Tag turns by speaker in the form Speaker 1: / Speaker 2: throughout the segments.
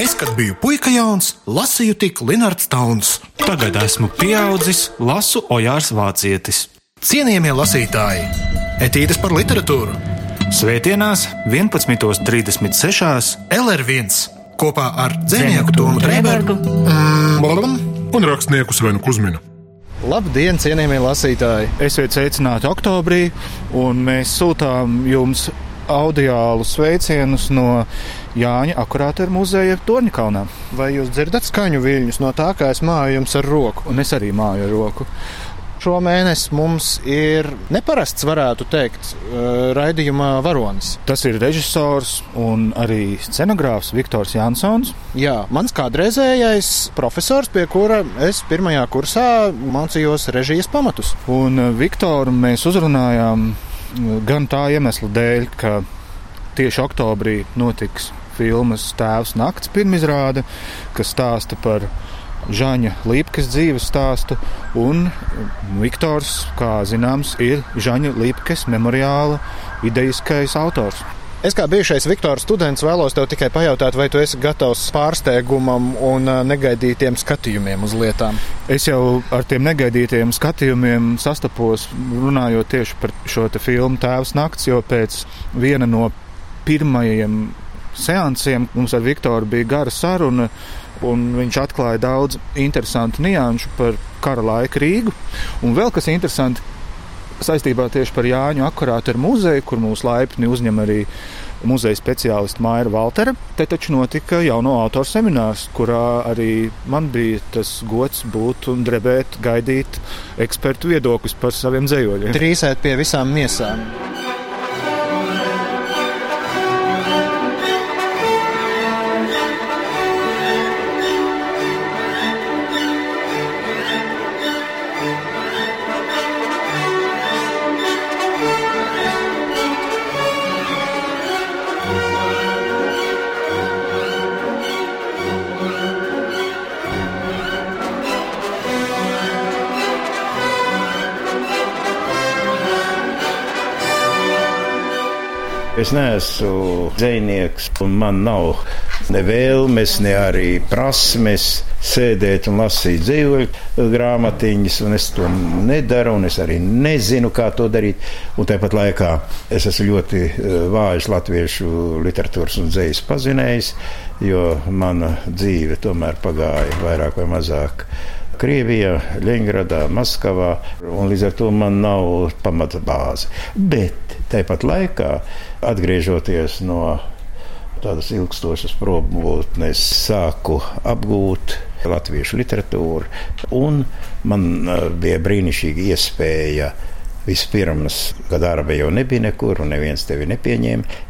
Speaker 1: Es, kad biju puika jauns, lasīju tik Linnards Tauns.
Speaker 2: Tagad esmu pieaudzis, lasu Ojārs Vācietis.
Speaker 1: Cienījamie lasītāji, etīdes par literatūru,
Speaker 2: Svētdienās 11.36.
Speaker 1: LR1 kopā ar dzinieku Tomu Trēbergu
Speaker 3: un rakstnieku Svenu Kusminu.
Speaker 4: Labdien, cienījamie lasītāji!
Speaker 5: Esiet sveicināti oktobrī, un mēs sūtām jums audiālu sveicienus no Jāņa Akurāta muzeja Torņakalnā.
Speaker 4: Vai jūs dzirdat skaņu viļņus no tā, kā es māju jums ar roku?
Speaker 5: Un es arī māju ar roku.
Speaker 4: Šo mēnesi mums ir neparasts, varētu teikt, eh, raidījuma varonis.
Speaker 5: Tas ir režisors un arī scenogrāfs Viktors Jansons.
Speaker 4: Jā, mans kādreizējais profesors, pie kura es pirmajā kursā mācījos režijas pamatus.
Speaker 5: Un eh, Viktoru mēs uzrunājām gan tā iemesla dēļ, ka tieši oktobrī notiks filmas Tēvs nakts pirmizrāde, kas stāsta par Žaņa Līpkas dzīves stāstu, un Viktors, kā zināms, ir Žaņa Līpkas memoriāla idejiskais autors.
Speaker 4: Es kā bijušais Viktora students vēlos tev tikai pajautāt, vai tu esi gatavs pārsteigumam un negaidītiem skatījumiem uz lietām.
Speaker 5: Es jau ar tiem negaidītiem skatījumiem sastapos, runājot tieši par šo te filmu Tēvs nakts, jo pēc viena no pirmajiem seansiem mums ar Viktoru bija gara saruna, un viņš atklāja daudz interesantu nianšu par kara laika Rīgu. Un vēl kas interesanti saistībā tieši par Jāņu akurātu ar muzeju, kur mūs laipni uzņem arī muzeja speciālista Maija Valtera. Te taču notika jauno autoru seminārs, kurā arī man bija tas gods būt un drebēt, gaidīt ekspertu viedokļus par saviem dzējoļiem.
Speaker 4: Trīsēt pie visām miesām.
Speaker 6: Es neesmu dzinieks, un man nav ne vēlmes, ne arī prasmes sēdēt un lasīt dzīvoļu grāmatiņas, un es to nedaru, un es arī nezinu, kā to darīt. Un tāpat laikā es esmu ļoti eh, vājš latviešu literatūras un dzīslas pazinējs, jo mana dzīve tomēr pagāja vairāk vai mazāk. Krievijā, Leņģeradā, Maskavā, līdz ar to man nav pamata bāze. Bet tāpat laikā, atgriežoties no tādas ilgstošas probūtnes, sāku apgūt latviešu literatūru, un man eh, bija brīnišķīga iespēja. Vispirms, kad darba jau nebija nekur, un neviens tevi nepieņēma,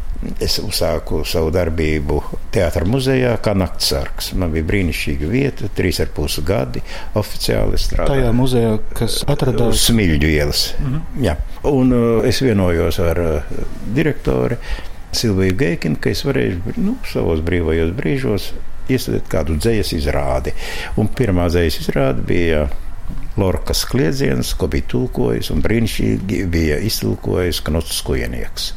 Speaker 6: Es uzsāku savu darbību Teātras muzejā, kā naktsargs. Man bija brīnišķīga vieta, trīs ar pusi gadi oficiāli strādāju.
Speaker 5: Tajā muzejā, kas atradās
Speaker 6: Smilģu ielas. Mm -hmm. Jā. Un uh, es vienojos ar uh, direktori Silviju Geikinu, ka es varēšu nu, savos brīvajos brīžos iesaistīt kādu dzīslu izrādi. Un pirmā dzīslu izrāde bija Lorkas kliedziens, ko bija tulkojis, un brīnišķīgi bija iztulkojis Knuts Kujenieks.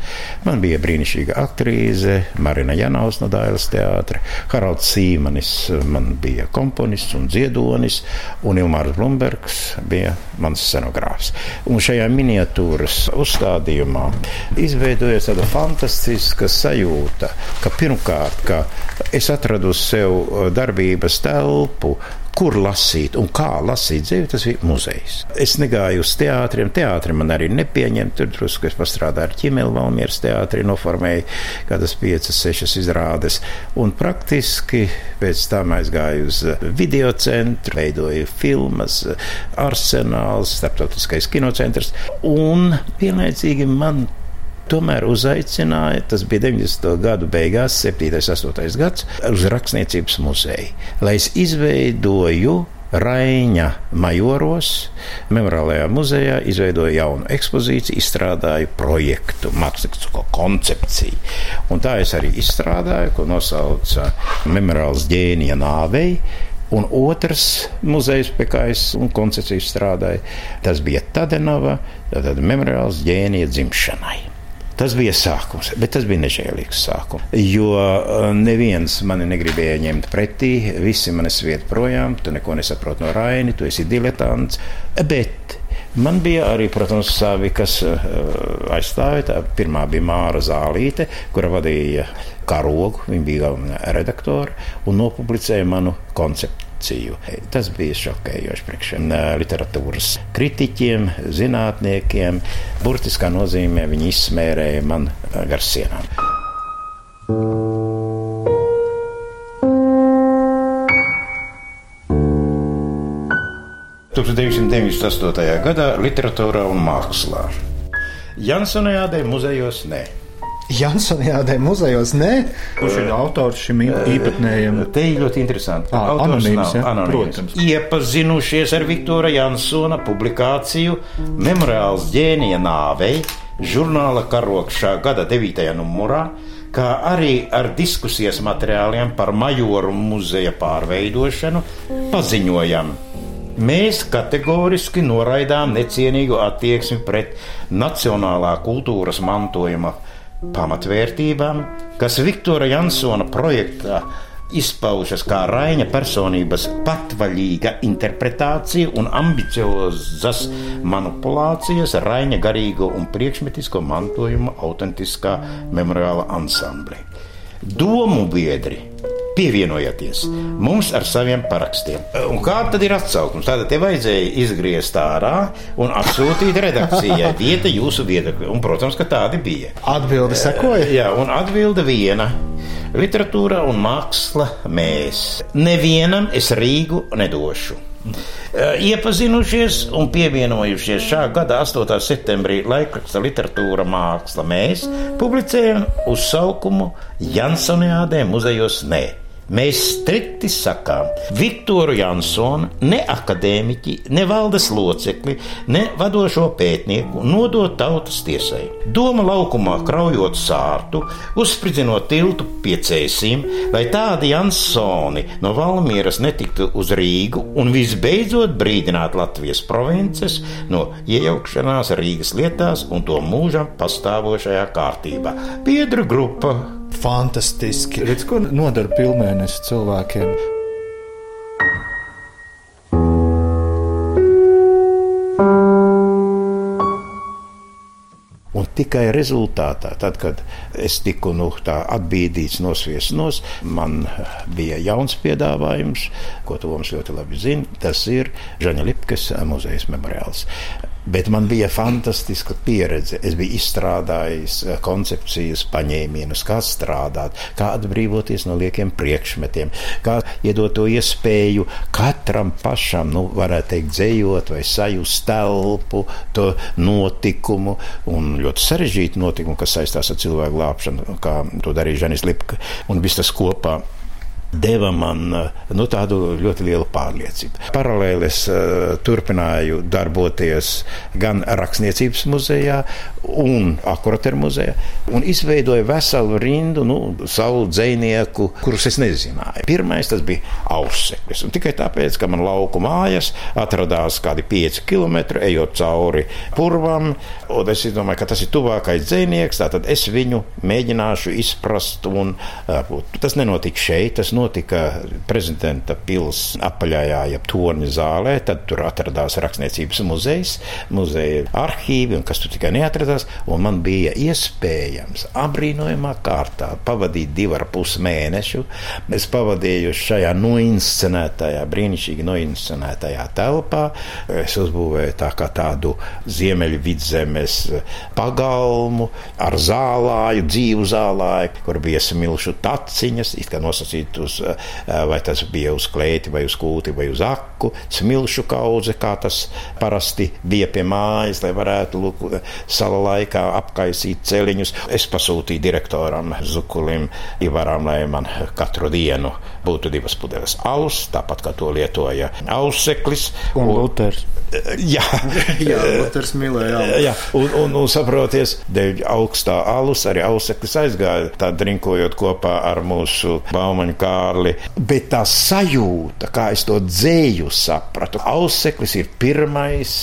Speaker 6: Man bija brīnišķīga aktrīze, Marina Janaus no Dailas teātra, Haralds Sīmanis, man bija komponists un dziedonis, un Ilmārs Blumbergs bija mans scenogrāfs. Un šajā miniatūras uzstādījumā izveidojas tāda fantastiska sajūta, ka pirmkārt, ka es atradu sev darbības telpu, kur lasīt un kā lasīt dzīvi, tas bija muzejs. Es negāju uz teātriem, teātri man arī nepieņem. Tur drusku es pastrādāju ar ķimeli Valmieras teātri, noformēju kādas piecas, sešas izrādes. Un praktiski pēc tam aizgāju uz video centru, veidoju filmas, arsenāls, starptautiskais kinocentrs. Un vienlaicīgi man Tomēr uzaicināja, tas bija 90. gadu beigās, 7. un 8. gads, uz Rakstniecības muzeju, lai es izveidoju Raņa majoros, memoriālajā muzejā, izveidoju jaunu ekspozīciju, izstrādāju projektu, mākslinieku koncepciju. Un tā es arī izstrādāju, ko nosauca Memoriāls ģēnija nāvei. Un otrs muzejs, pie kā es koncepciju strādāju, tas bija Tadenava, tad memoriāls ģēnija dzimšanai. Tas bija sākums, bet tas bija nežēlīgs sākums. Jo uh, neviens mani negribēja ņemt pretī, visi mani sviet projām, tu neko nesaproti no Raini, tu esi diletants. Bet Man bija arī, protams, savi, kas uh, aizstāja. Tā pirmā bija Māra Zālīte, kura vadīja karogu, viņa bija galvenā redaktore un nopublicēja manu konceptu reakciju. Tas bija šokējoši priekš literatūras kritiķiem, zinātniekiem. Burtiskā nozīmē viņi izsmērēja man gar sienām. – 1998. gadā literatūrā un mākslā. Jansonijādē muzejos ne.
Speaker 4: Jansonijādē muzejos nē.
Speaker 5: Kurš ir autors šim īpatnējam?
Speaker 6: Te ir ļoti interesanti.
Speaker 5: À, anonīms, ja?
Speaker 6: anonīms. Protams. Iepazinušies ar Viktora Jansona publikāciju Memoriāls ģēnija nāvei žurnāla karokšā gada 9. numurā, kā arī ar diskusijas materiāliem par majoru muzeja pārveidošanu paziņojam. Mēs kategoriski noraidām necienīgu attieksmi pret nacionālā kultūras mantojuma pamatvērtībām, kas Viktora Jansona projektā izpaužas kā Raina personības patvaļīga interpretācija un ambiciozas manipulācijas Raina garīgo un priekšmetisko mantojuma autentiskā memoriāla ansambli. Domu biedri pievienojieties mums ar saviem parakstiem. Un kāda tad ir atsaukums? Tātad te vajadzēja izgriezt ārā un atsūtīt redakcijai vieta jūsu viedokļa. Un, protams, ka tādi bija.
Speaker 4: Atbilde sekoja.
Speaker 6: Jā, un atbilde viena. Literatūra un māksla mēs. Nevienam es Rīgu nedošu. Iepazinušies un pievienojušies šā gada 8. septembrī laikraksta literatūra māksla, mēs publicējam uzsaukumu Jansoniādē muzejos Nē. Mēs strikti sakām, Viktoru Jansonu, ne akadēmiķi, ne valdes locekli, ne vadošo pētnieku nodot tautas tiesai. Doma laukumā kraujot sārtu, uzspridzinot tiltu piecēsim, lai tādi Jansoni no Valmieras netiktu uz Rīgu un visbeidzot brīdināt Latvijas provinces no iejaukšanās Rīgas lietās un to mūžam pastāvošajā kārtībā. Biedru grupa
Speaker 4: fantastiski.
Speaker 5: Redz, ko nodara pilnēnesis cilvēkiem?
Speaker 6: Un tikai rezultātā, tad, kad es tiku nu, atbīdīts, nosviesnos, man bija jauns piedāvājums, ko Toms ļoti labi zina. Tas ir Žaņa Lipkas muzeja memoriāls. Bet man bija fantastiska pieredze. Es biju izstrādājis eh, koncepcijas, paņēmienus, kā strādāt, kā atbrīvoties no liekiem priekšmetiem, kā iedot to iespēju katram pašam, nu, varētu teikt, dzējot vai sajust telpu, to notikumu un ļoti sarežģītu notikumu, kas saistās ar cilvēku glābšanu, kā to darīja Žanis Lipka. Un viss tas kopā deva man nu, tādu ļoti lielu pārliecību. Paralēli es uh, turpināju darboties gan Rakstniecības muzejā, un Akurateru muzejā, un izveidoju veselu rindu nu, savu dzinieku, kurus es nezināju. Pirmais tas bija Auseklis, tikai tāpēc, ka man lauku mājas atradās kādi 5 km ejot cauri purvam, un es domāju, ka tas ir tuvākais dzinieks, tātad es viņu mēģināšu izprast, un uh, tas nenotika šeit, tas notika notika prezidenta pils apaļajā, jeb torņa zālē. Tad tur atradās rakstniecības muzejs, muzeja arhīvi, un kas tur tikai neatradās. Man bija iespējams abrīnojamā kārtā pavadīt divu ar pus mēnešu. Es pavadīju šajā noinscenētajā, brīnišķīgi noinscenētajā telpā. Es uzbūvēju tā kā tādu ziemeļu vidzemes pagalmu ar zālāju, dzīvu zālāju, kur bija smilšu taciņas, it kā nosacīt uz uz, eh, vai tas bija uz klēti, vai uz kūti, vai uz aku, smilšu kaudze, kā tas parasti bija pie mājas, lai varētu lūk, sala laikā apkaisīt celiņus. Es pasūtīju direktoram Zukulim Ivaram, lai man katru dienu būtu divas pudeles alus, tāpat kā to lietoja auseklis.
Speaker 5: Un, un Luters.
Speaker 6: Jā,
Speaker 4: jā Luters mīlēja
Speaker 6: alu. Jā, un, un, un saproties, dēļ augstā alus arī auseklis aizgāja, tā drinkojot kopā ar mūsu baumaņu kā Kārli, bet tā sajūta, kā es to dzēju sapratu, auseklis ir pirmais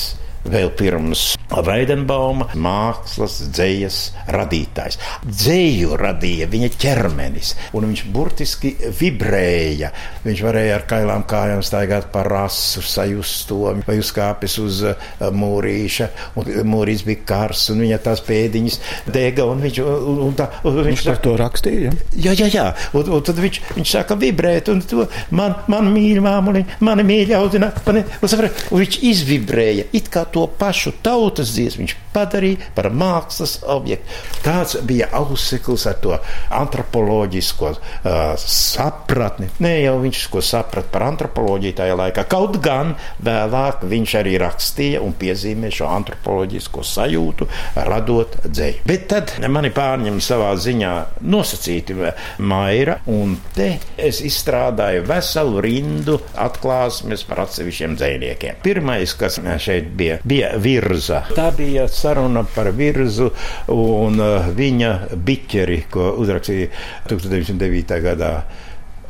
Speaker 6: vēl pirms Veidenbauma, mākslas, dzējas radītājs. Dzēju radīja viņa ķermenis, un viņš burtiski vibrēja. Viņš varēja ar kailām kājām staigāt pa rasu, sajust to, vai uzkāpis uz uh, mūrīša, un mūrīs bija kars, un viņa tās pēdiņas dega, un viņš, un, un tā, un viņš,
Speaker 5: Viņš par to rakstīja.
Speaker 6: Jā, jā, jā. Un, un tad viņš, viņš sāka vibrēt, un to man, man mīļā māmuliņa, mani mīļā audzina, mani, un, un viņš izvibrēja, it kā to pašu tautas dziesmu viņš padarīja par mākslas objektu. Tāds bija auseklis ar to antropoloģisko uh, sapratni. Nē, jau viņš ko saprat par antropoloģiju tajā laikā. Kaut gan vēlāk viņš arī rakstīja un piezīmē šo antropoloģisko sajūtu, radot dzēju. Bet tad mani pārņem savā ziņā nosacīti maira, un te es izstrādāju veselu rindu atklāsmes par atsevišķiem dzējniekiem. Pirmais, kas šeit bija, bija virza. Tā bija saruna par virzu un uh, viņa biķeri, ko uzrakstīja 1909. gadā.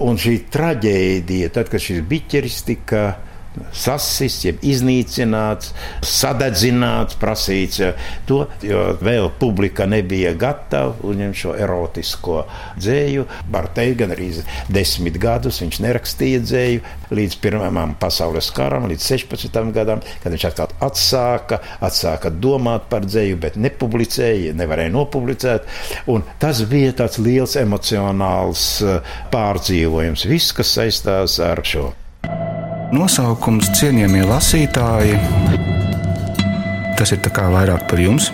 Speaker 6: Un šī traģēdija, tad, kad šis biķeris tika sasists, jeb iznīcināts, sadedzināts, prasīts to, jo vēl publika nebija gatava uzņemt šo erotisko dzēju. Var teikt, gan arī desmit gadus viņš nerakstīja dzēju līdz Pirmajam pasaules karam, līdz 16. gadam, kad viņš atkal atsāka, atsāka domāt par dzēju, bet nepublicēja, nevarēja nopublicēt. Un tas bija tāds liels emocionāls pārdzīvojums, viss, kas saistās ar šo.
Speaker 2: Nosaukums cienījamie lasītāji. Tas ir vairāk par jums.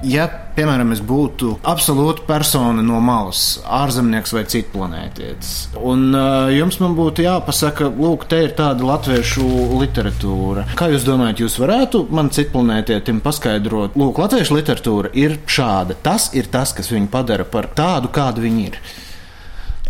Speaker 4: Ja, piemēram, es būtu absolūti persona no malas, ārzemnieks vai citu planētietis, un uh, jums man būtu jāpasaka, lūk, te ir tāda latviešu literatūra. Kā jūs domājat, jūs varētu man citu planētietim paskaidrot, lūk, latviešu literatūra ir šāda. Tas ir tas, kas viņu padara par tādu, kāda viņi ir.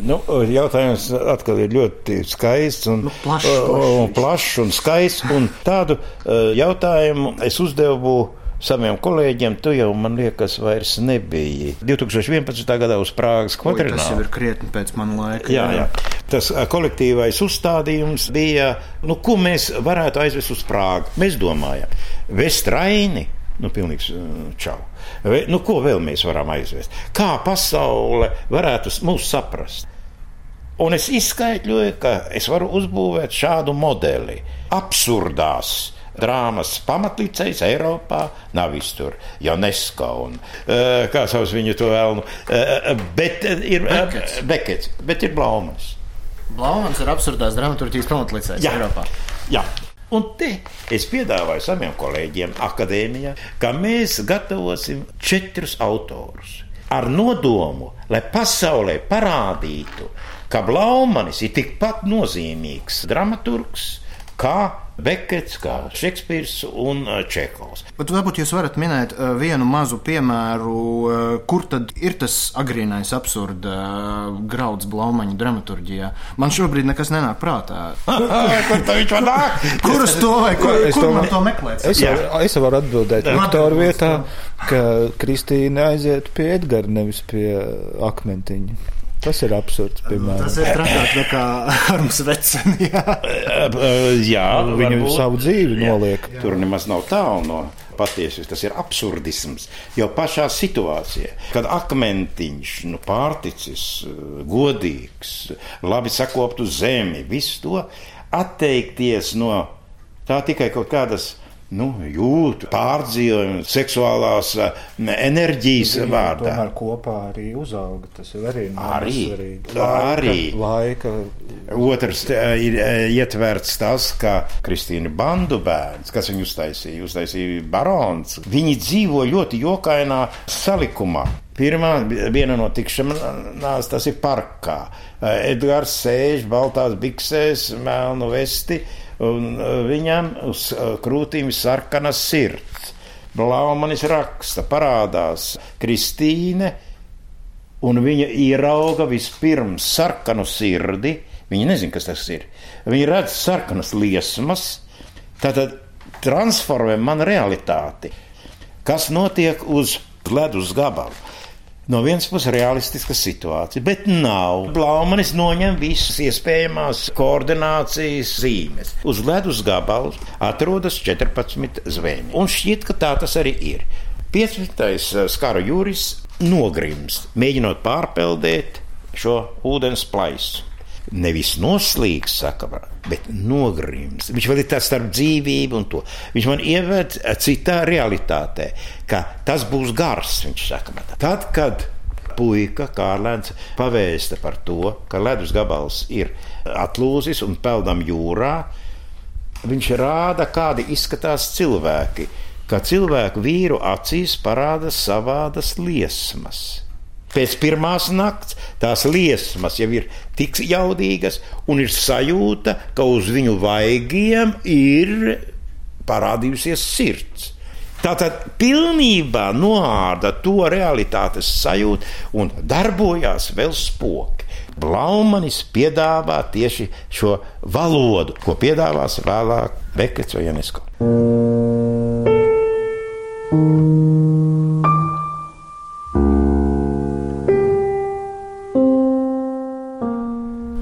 Speaker 6: Nu, jautājums atkal ir ļoti skaists un
Speaker 4: Nu, plašs,
Speaker 6: un, plašs un skaists. Un tādu uh, jautājumu es uzdevu saviem kolēģiem. Tu jau, man liekas, vairs nebija. 2011. gadā uz Prāgas
Speaker 4: Oi, tas jau ir krietni pēc mana laika.
Speaker 6: Jā, jā. Tas ā, kolektīvais uzstādījums bija, nu, ko mēs varētu aizvest uz Prāgu. Mēs domājam, Vestraini. Nu, pilnīgs ā, čau. Vai, nu, ko vēl mēs varam aizvest? Kā pasaule varētu mūs saprast? Un es izskaidroju, ka es varu uzbūvēt šādu modeli. Absurdās drāmas pamatlicējs Eiropā nav iztur, jau neska un uh, kā sauc viņu to vēlnu. Uh, bet ir
Speaker 4: Bekets.
Speaker 6: Bekets, bet ir Blaumans.
Speaker 4: Blaumans ir absurdās dramaturgijas pamatlicējs. Eiropā.
Speaker 6: Jā. Un te es piedāvāju saviem kolēģiem akadēmijā, ka mēs gatavosim četrus autorus ar nodomu, lai pasaulē parādītu, ka Blaumanis ir tikpat nozīmīgs dramaturgs kā Bekets, kā Šekspīrs un uh, Čekovs.
Speaker 4: Bet varbūt jūs varat minēt uh, vienu mazu piemēru, uh, kur tad ir tas agrīnais absurda grauds Blaumaņa dramaturgijā. Man šobrīd nekas nenāk prātā.
Speaker 6: Kur tā viņš var nākt?
Speaker 4: Kur uz to vai kur,
Speaker 5: Es
Speaker 4: kur
Speaker 5: domāju-
Speaker 4: man to meklēt?
Speaker 5: Es, var, es varu atbildēt. Viktoru vietā, ka Kristīna aiziet pie Edgara, nevis pie akmentiņa. Tas ir absurds, piemēram.
Speaker 4: Tas ir trakāk nekā Harms Vecenijā.
Speaker 6: Jā,
Speaker 5: Viņu
Speaker 6: varbūt.
Speaker 5: savu dzīvi
Speaker 6: Jā.
Speaker 5: noliek.
Speaker 6: Tur nemaz nav tālu no patiesības. Tas ir absurdisms. Jau pašā situācijā, kad akmentiņš, nu, pārticis, godīgs, labi sakoptu zemi, visu to atteikties no tā tikai kaut kādas. Nu, jūtu pārdzīvojumu, seksuālās eh, enerģijas vārdā.
Speaker 5: Tomēr kopā arī uzauga. Tas ir arī
Speaker 6: Arī.
Speaker 5: svarīgi.
Speaker 6: Arī.
Speaker 5: Laika,
Speaker 6: Otrs eh, ir eh, ietverts tas, ka Kristīna Bandu bērns, kas viņu uztaisīja, uztaisīja barons, viņi dzīvo ļoti jokainā salikumā. Pirmā viena no tikšanās, tas ir parkā. Edgars sēž baltās biksēs, melnu vesti, un eh, viņam uz eh, krūtīm ir sarkanas sirds. Blaumanis raksta, parādās Kristīne, un viņa ierauga vispirms sarkanu sirdi. Viņa nezina, kas tas ir. Viņa redz sarkanas liesmas, tad transformē man realitāti. Kas notiek uz ledus gabala? No vienas puses, realistiska situācija, bet nav. Blaumanis noņem visas iespējamās koordinācijas zīmes. Uz ledus gabala atrodas 14 zveji. Un šķiet, ka tā tas arī ir. 15. skara jūris nogrimst, mēģinot pārpeldēt šo ūdens plaisu. Nevis noslīgs, saka, bet nogrims. Viņš vēl ir tāds starp dzīvību un to. Viņš man ieved citā realitātē, ka tas būs gars, viņš saka. Man. Tad, kad puika Kārlēns pavēsta par to, ka ledus gabals ir atlūzis un peldam jūrā, viņš rāda, kādi izskatās cilvēki ka cilvēku vīru acīs parādās savādas liesmas. Pēc pirmās nakts tās liesmas jau ir tik jaudīgas, un ir sajūta, ka uz viņu vaigiem ir parādījusies sirds. Tātad pilnībā noārda to realitātes sajūtu un darbojās vēl spoki. Blaumanis piedāvā tieši šo valodu, ko piedāvās vēlāk Bekets vai Janesko.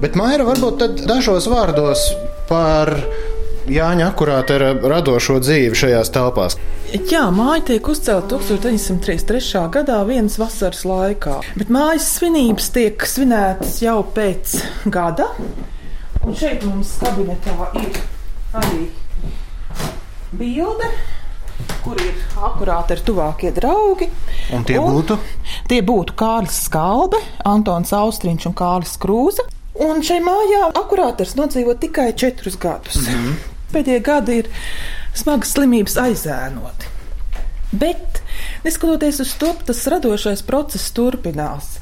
Speaker 4: Bet Maira varbūt dažos vārdos par Jāņa akurāta radošo dzīvi šajās telpās.
Speaker 7: Jā, māja tiek uzcelta 1933. gadā, vienas vasaras laikā. Bet mājas svinības tiek svinētas jau pēc gada. Un šeit mums kabinetā ir arī bilde kur ir akurāti ir tuvākie draugi.
Speaker 4: Un tie un būtu?
Speaker 7: Tie būtu Kārlis Skalbe, Antons Austriņš un Kārlis Krūze. Un šai mājā akurāters nodzīvo tikai četrus gadus. Mm -hmm. Pēdējie gadi ir smagas slimības aizēnoti. Bet, neskatoties uz to, tas radošais process turpinās.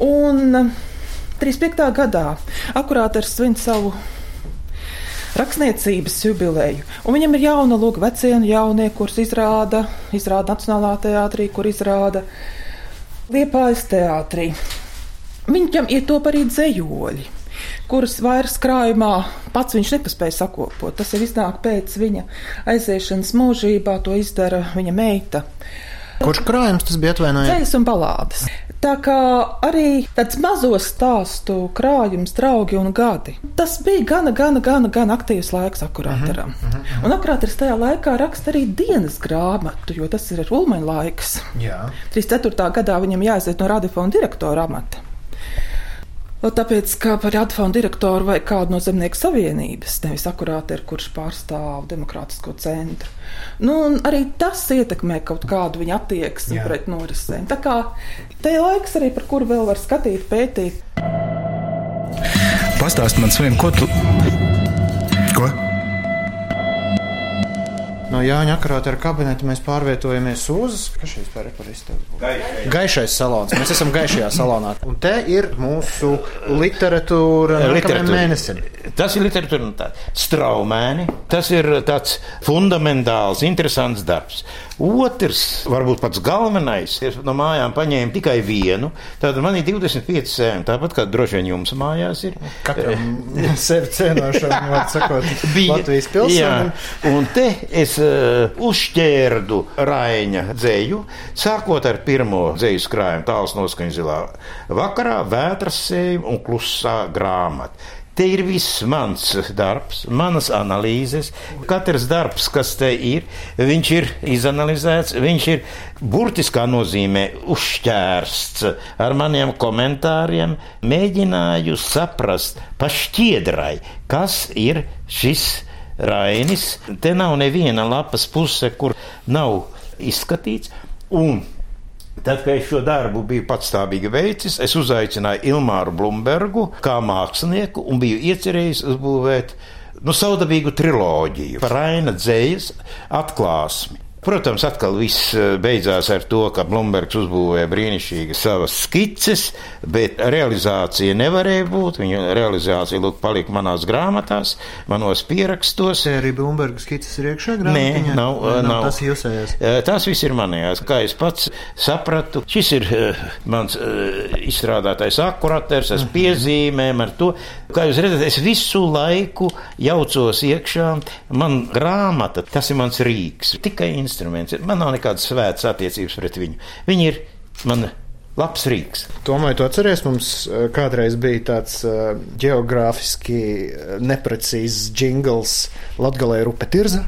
Speaker 7: Un 35. gadā akurāters svin savu rakstniecības jubileju. Un viņam ir jauna lūga, vecie un jaunie, kurus izrāda, izrāda Nacionālā teātrī, kur izrāda Liepājas teātrī. Viņam ir top arī dzējoļi, kurus vairs krājumā pats viņš nepaspēja sakopot. Tas jau iznāk pēc viņa aiziešanas mūžībā, to izdara viņa meita.
Speaker 4: Kurš krājums tas bija atvainojums?
Speaker 7: Ceļš un balādes. Tā kā arī tāds mazo stāstu krājums, draugi un gadi. Tas bija gana, gana, gana, gana aktīvs laiks akurātoram. Uh -huh, uh -huh. Un akurātors tajā laikā raksta arī dienas grāmatu, jo tas ir Ulmaņa laiks. Jā. 34. gadā viņam jāaiziet no radiofona direktora amata. Tāpēc, kā par atfonu direktoru vai kādu no zemnieku savienības, nevis akurāti ir, kurš pārstāv demokrātisko centru. Nu, arī tas ietekmē kaut kādu viņa attieksmi pret norisēm. Tā kā te ir laiks arī, par kuru vēl var skatīt, pētīt.
Speaker 1: Pastāst man, Svien, ko tu.
Speaker 4: No Jāņa Akrāta kabineta mēs pārvietojamies uz būs? Gaišais salons. Mēs esam gaišajā salonā. Un te ir mūsu literatūra literatūra. mēnesim.
Speaker 6: Tas ir literatūra un tā. Straumēni. Tas ir tāds fundamentāls, interesants darbs. Otrs, varbūt pats galvenais, es no mājām paņēmu tikai vienu. Tātad man ir 25 sēņi, tāpat kā droši vien jums mājās ir.
Speaker 4: Katram sevi cienošam, var sakot, bija Latvijas pilsēm.
Speaker 6: Un te es uh, uzšķērdu Raiņa dzēju, sākot ar pirmo dzēju skrājumu tāls noskaņu zilā vakarā, vētras sēju un klusā grāmata. Te ir viss mans darbs, manas analīzes. Katrs darbs, kas te ir, viņš ir izanalizēts, viņš ir burtiskā nozīmē uzšķērsts ar maniem komentāriem. Mēģināju saprast pašķiedrai, kas ir šis rainis. Te nav neviena lapas puse, kur nav izskatīts. Un Tad, kad es šo darbu biju patstāvīgi veicis, es uzaicināju Ilmāru Blumbergu kā mākslinieku un biju iecerējis uzbūvēt nu, saudabīgu triloģiju par Raina dzējas atklāsmi. Protams, atkal viss eh, beidzās ar to, ka Blūmbergs uzbūvēja brīnišķīgas savas skices, bet realizācija nevarēja būt. Viņa realizācija lūk, palika manās grāmatās, manos pierakstos.
Speaker 4: Arī Blūmberga skices ir iekšā
Speaker 6: grāmatā? Nē, nav, nav, nav.
Speaker 4: Tas jūsējās.
Speaker 6: Eh, tās viss ir manējās. Kā es pats sapratu, šis ir uh, mans izstrādātais akuratērs, es mhm. piezīmēm ar to. Kā jūs redzat, es visu laiku jaucos iekšā. Man grāmata, tas ir mans rīks. Tikai instruments. Man nav nekādas svētas attiecības pret viņu. Viņi ir man Labs rīks.
Speaker 4: Tomēr tu atceries, mums eh, kādreiz bija tāds uh, geogrāfiski eh, neprecīzs jingls Latgalē Rupe Tirza.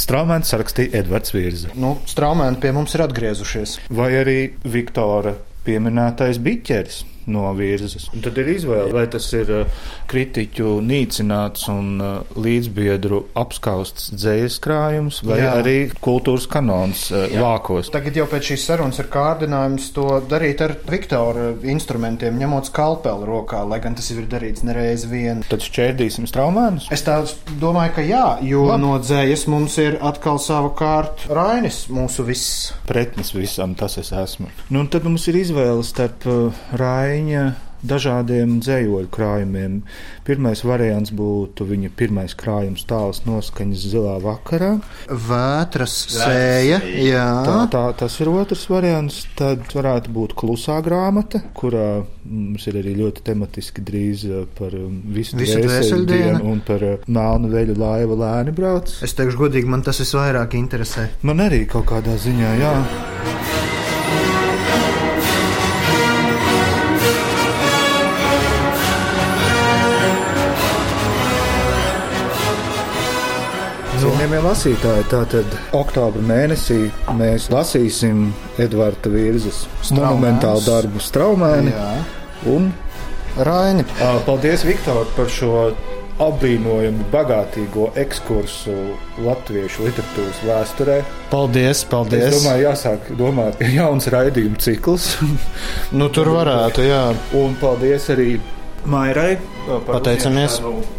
Speaker 5: Straumēns sarakstīja Edvards Virza.
Speaker 4: Nu, Straumēni pie mums ir atgriezušies.
Speaker 5: Vai arī Viktora pieminētais biķeris no virzes. Un tad ir izvēle, vai tas ir uh, kritiķu nīcināts un uh, līdzbiedru apskausts dzējas krājums, vai Jā. arī kultūras kanons uh, Jā. vākos.
Speaker 4: Tagad jau pēc šīs sarunas ir kārdinājums to darīt ar Viktora instrumentiem, ņemot skalpeli rokā, lai gan tas ir darīts nereiz vien.
Speaker 5: Tad šķērdīsim straumēnus?
Speaker 4: Es tā domāju, ka jā, jo Labi. no dzējas mums ir atkal savukārt Rainis, mūsu viss.
Speaker 5: Pretnes visam tas es esmu. Nu, tad mums ir izvēle starp uh, Raini viņa dažādiem dzējoļu krājumiem. Pirmais variants būtu viņa pirmais krājums, tāls noskaņas zilā vakarā.
Speaker 4: Vētras sēja, jā.
Speaker 5: Tā, tā, tas ir otrs variants. Tad varētu būt klusā grāmata, kurā mums ir arī ļoti tematiski drīz eh, par um, visu dvēseļdienu un par eh, melnu veļu laivu lēni brauc.
Speaker 4: Es teikšu godīgi, man tas visvairāk interesē.
Speaker 5: Man arī kaut kādā ziņā, jā. Cienījamie lasītāji, tātad oktobra mēnesī mēs lasīsim Edvarda Virzas monumentālu darbu Straumēni Jā. un
Speaker 4: Raini.
Speaker 5: Paldies, Viktor, par šo apbrīnojumu bagātīgo ekskursu latviešu literatūras vēsturē.
Speaker 4: Paldies, paldies.
Speaker 5: Es domāju, jāsāk domāt, ir jauns raidījuma cikls.
Speaker 4: nu, tur varētu, jā.
Speaker 5: Un paldies arī Mairai.
Speaker 4: Pateicamies.
Speaker 5: Uzņemšanu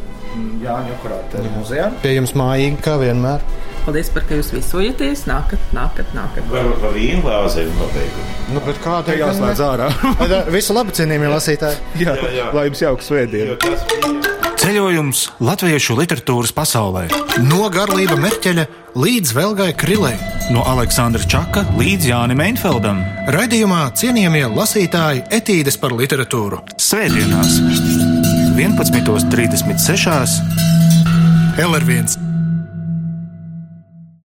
Speaker 5: Jāņa Kurāta muzejā.
Speaker 4: Pie jums mājīgi, kā vienmēr.
Speaker 7: Paldies par to, ka jūs viesojaties. Nākat, nākat, nākat.
Speaker 6: Varbūt pa vīnu glāzi ir pabeigta.
Speaker 4: Nu, bet kā tā
Speaker 5: jāslēdz ārā?
Speaker 4: Visu labu, cienījamie lasītāji.
Speaker 5: Jā, jā, jā. lai jums jauks svētdiena.
Speaker 1: Ceļojums latviešu literatūras pasaulē. No Garlība Merķeļa līdz Velgai Krilei.
Speaker 2: No Aleksandra Čaka līdz Jānim Einfeldam.
Speaker 1: Raidījumā cienījamie lasītāji etīdes par literatūru.
Speaker 2: Svētdienās! 11.36.
Speaker 1: LR1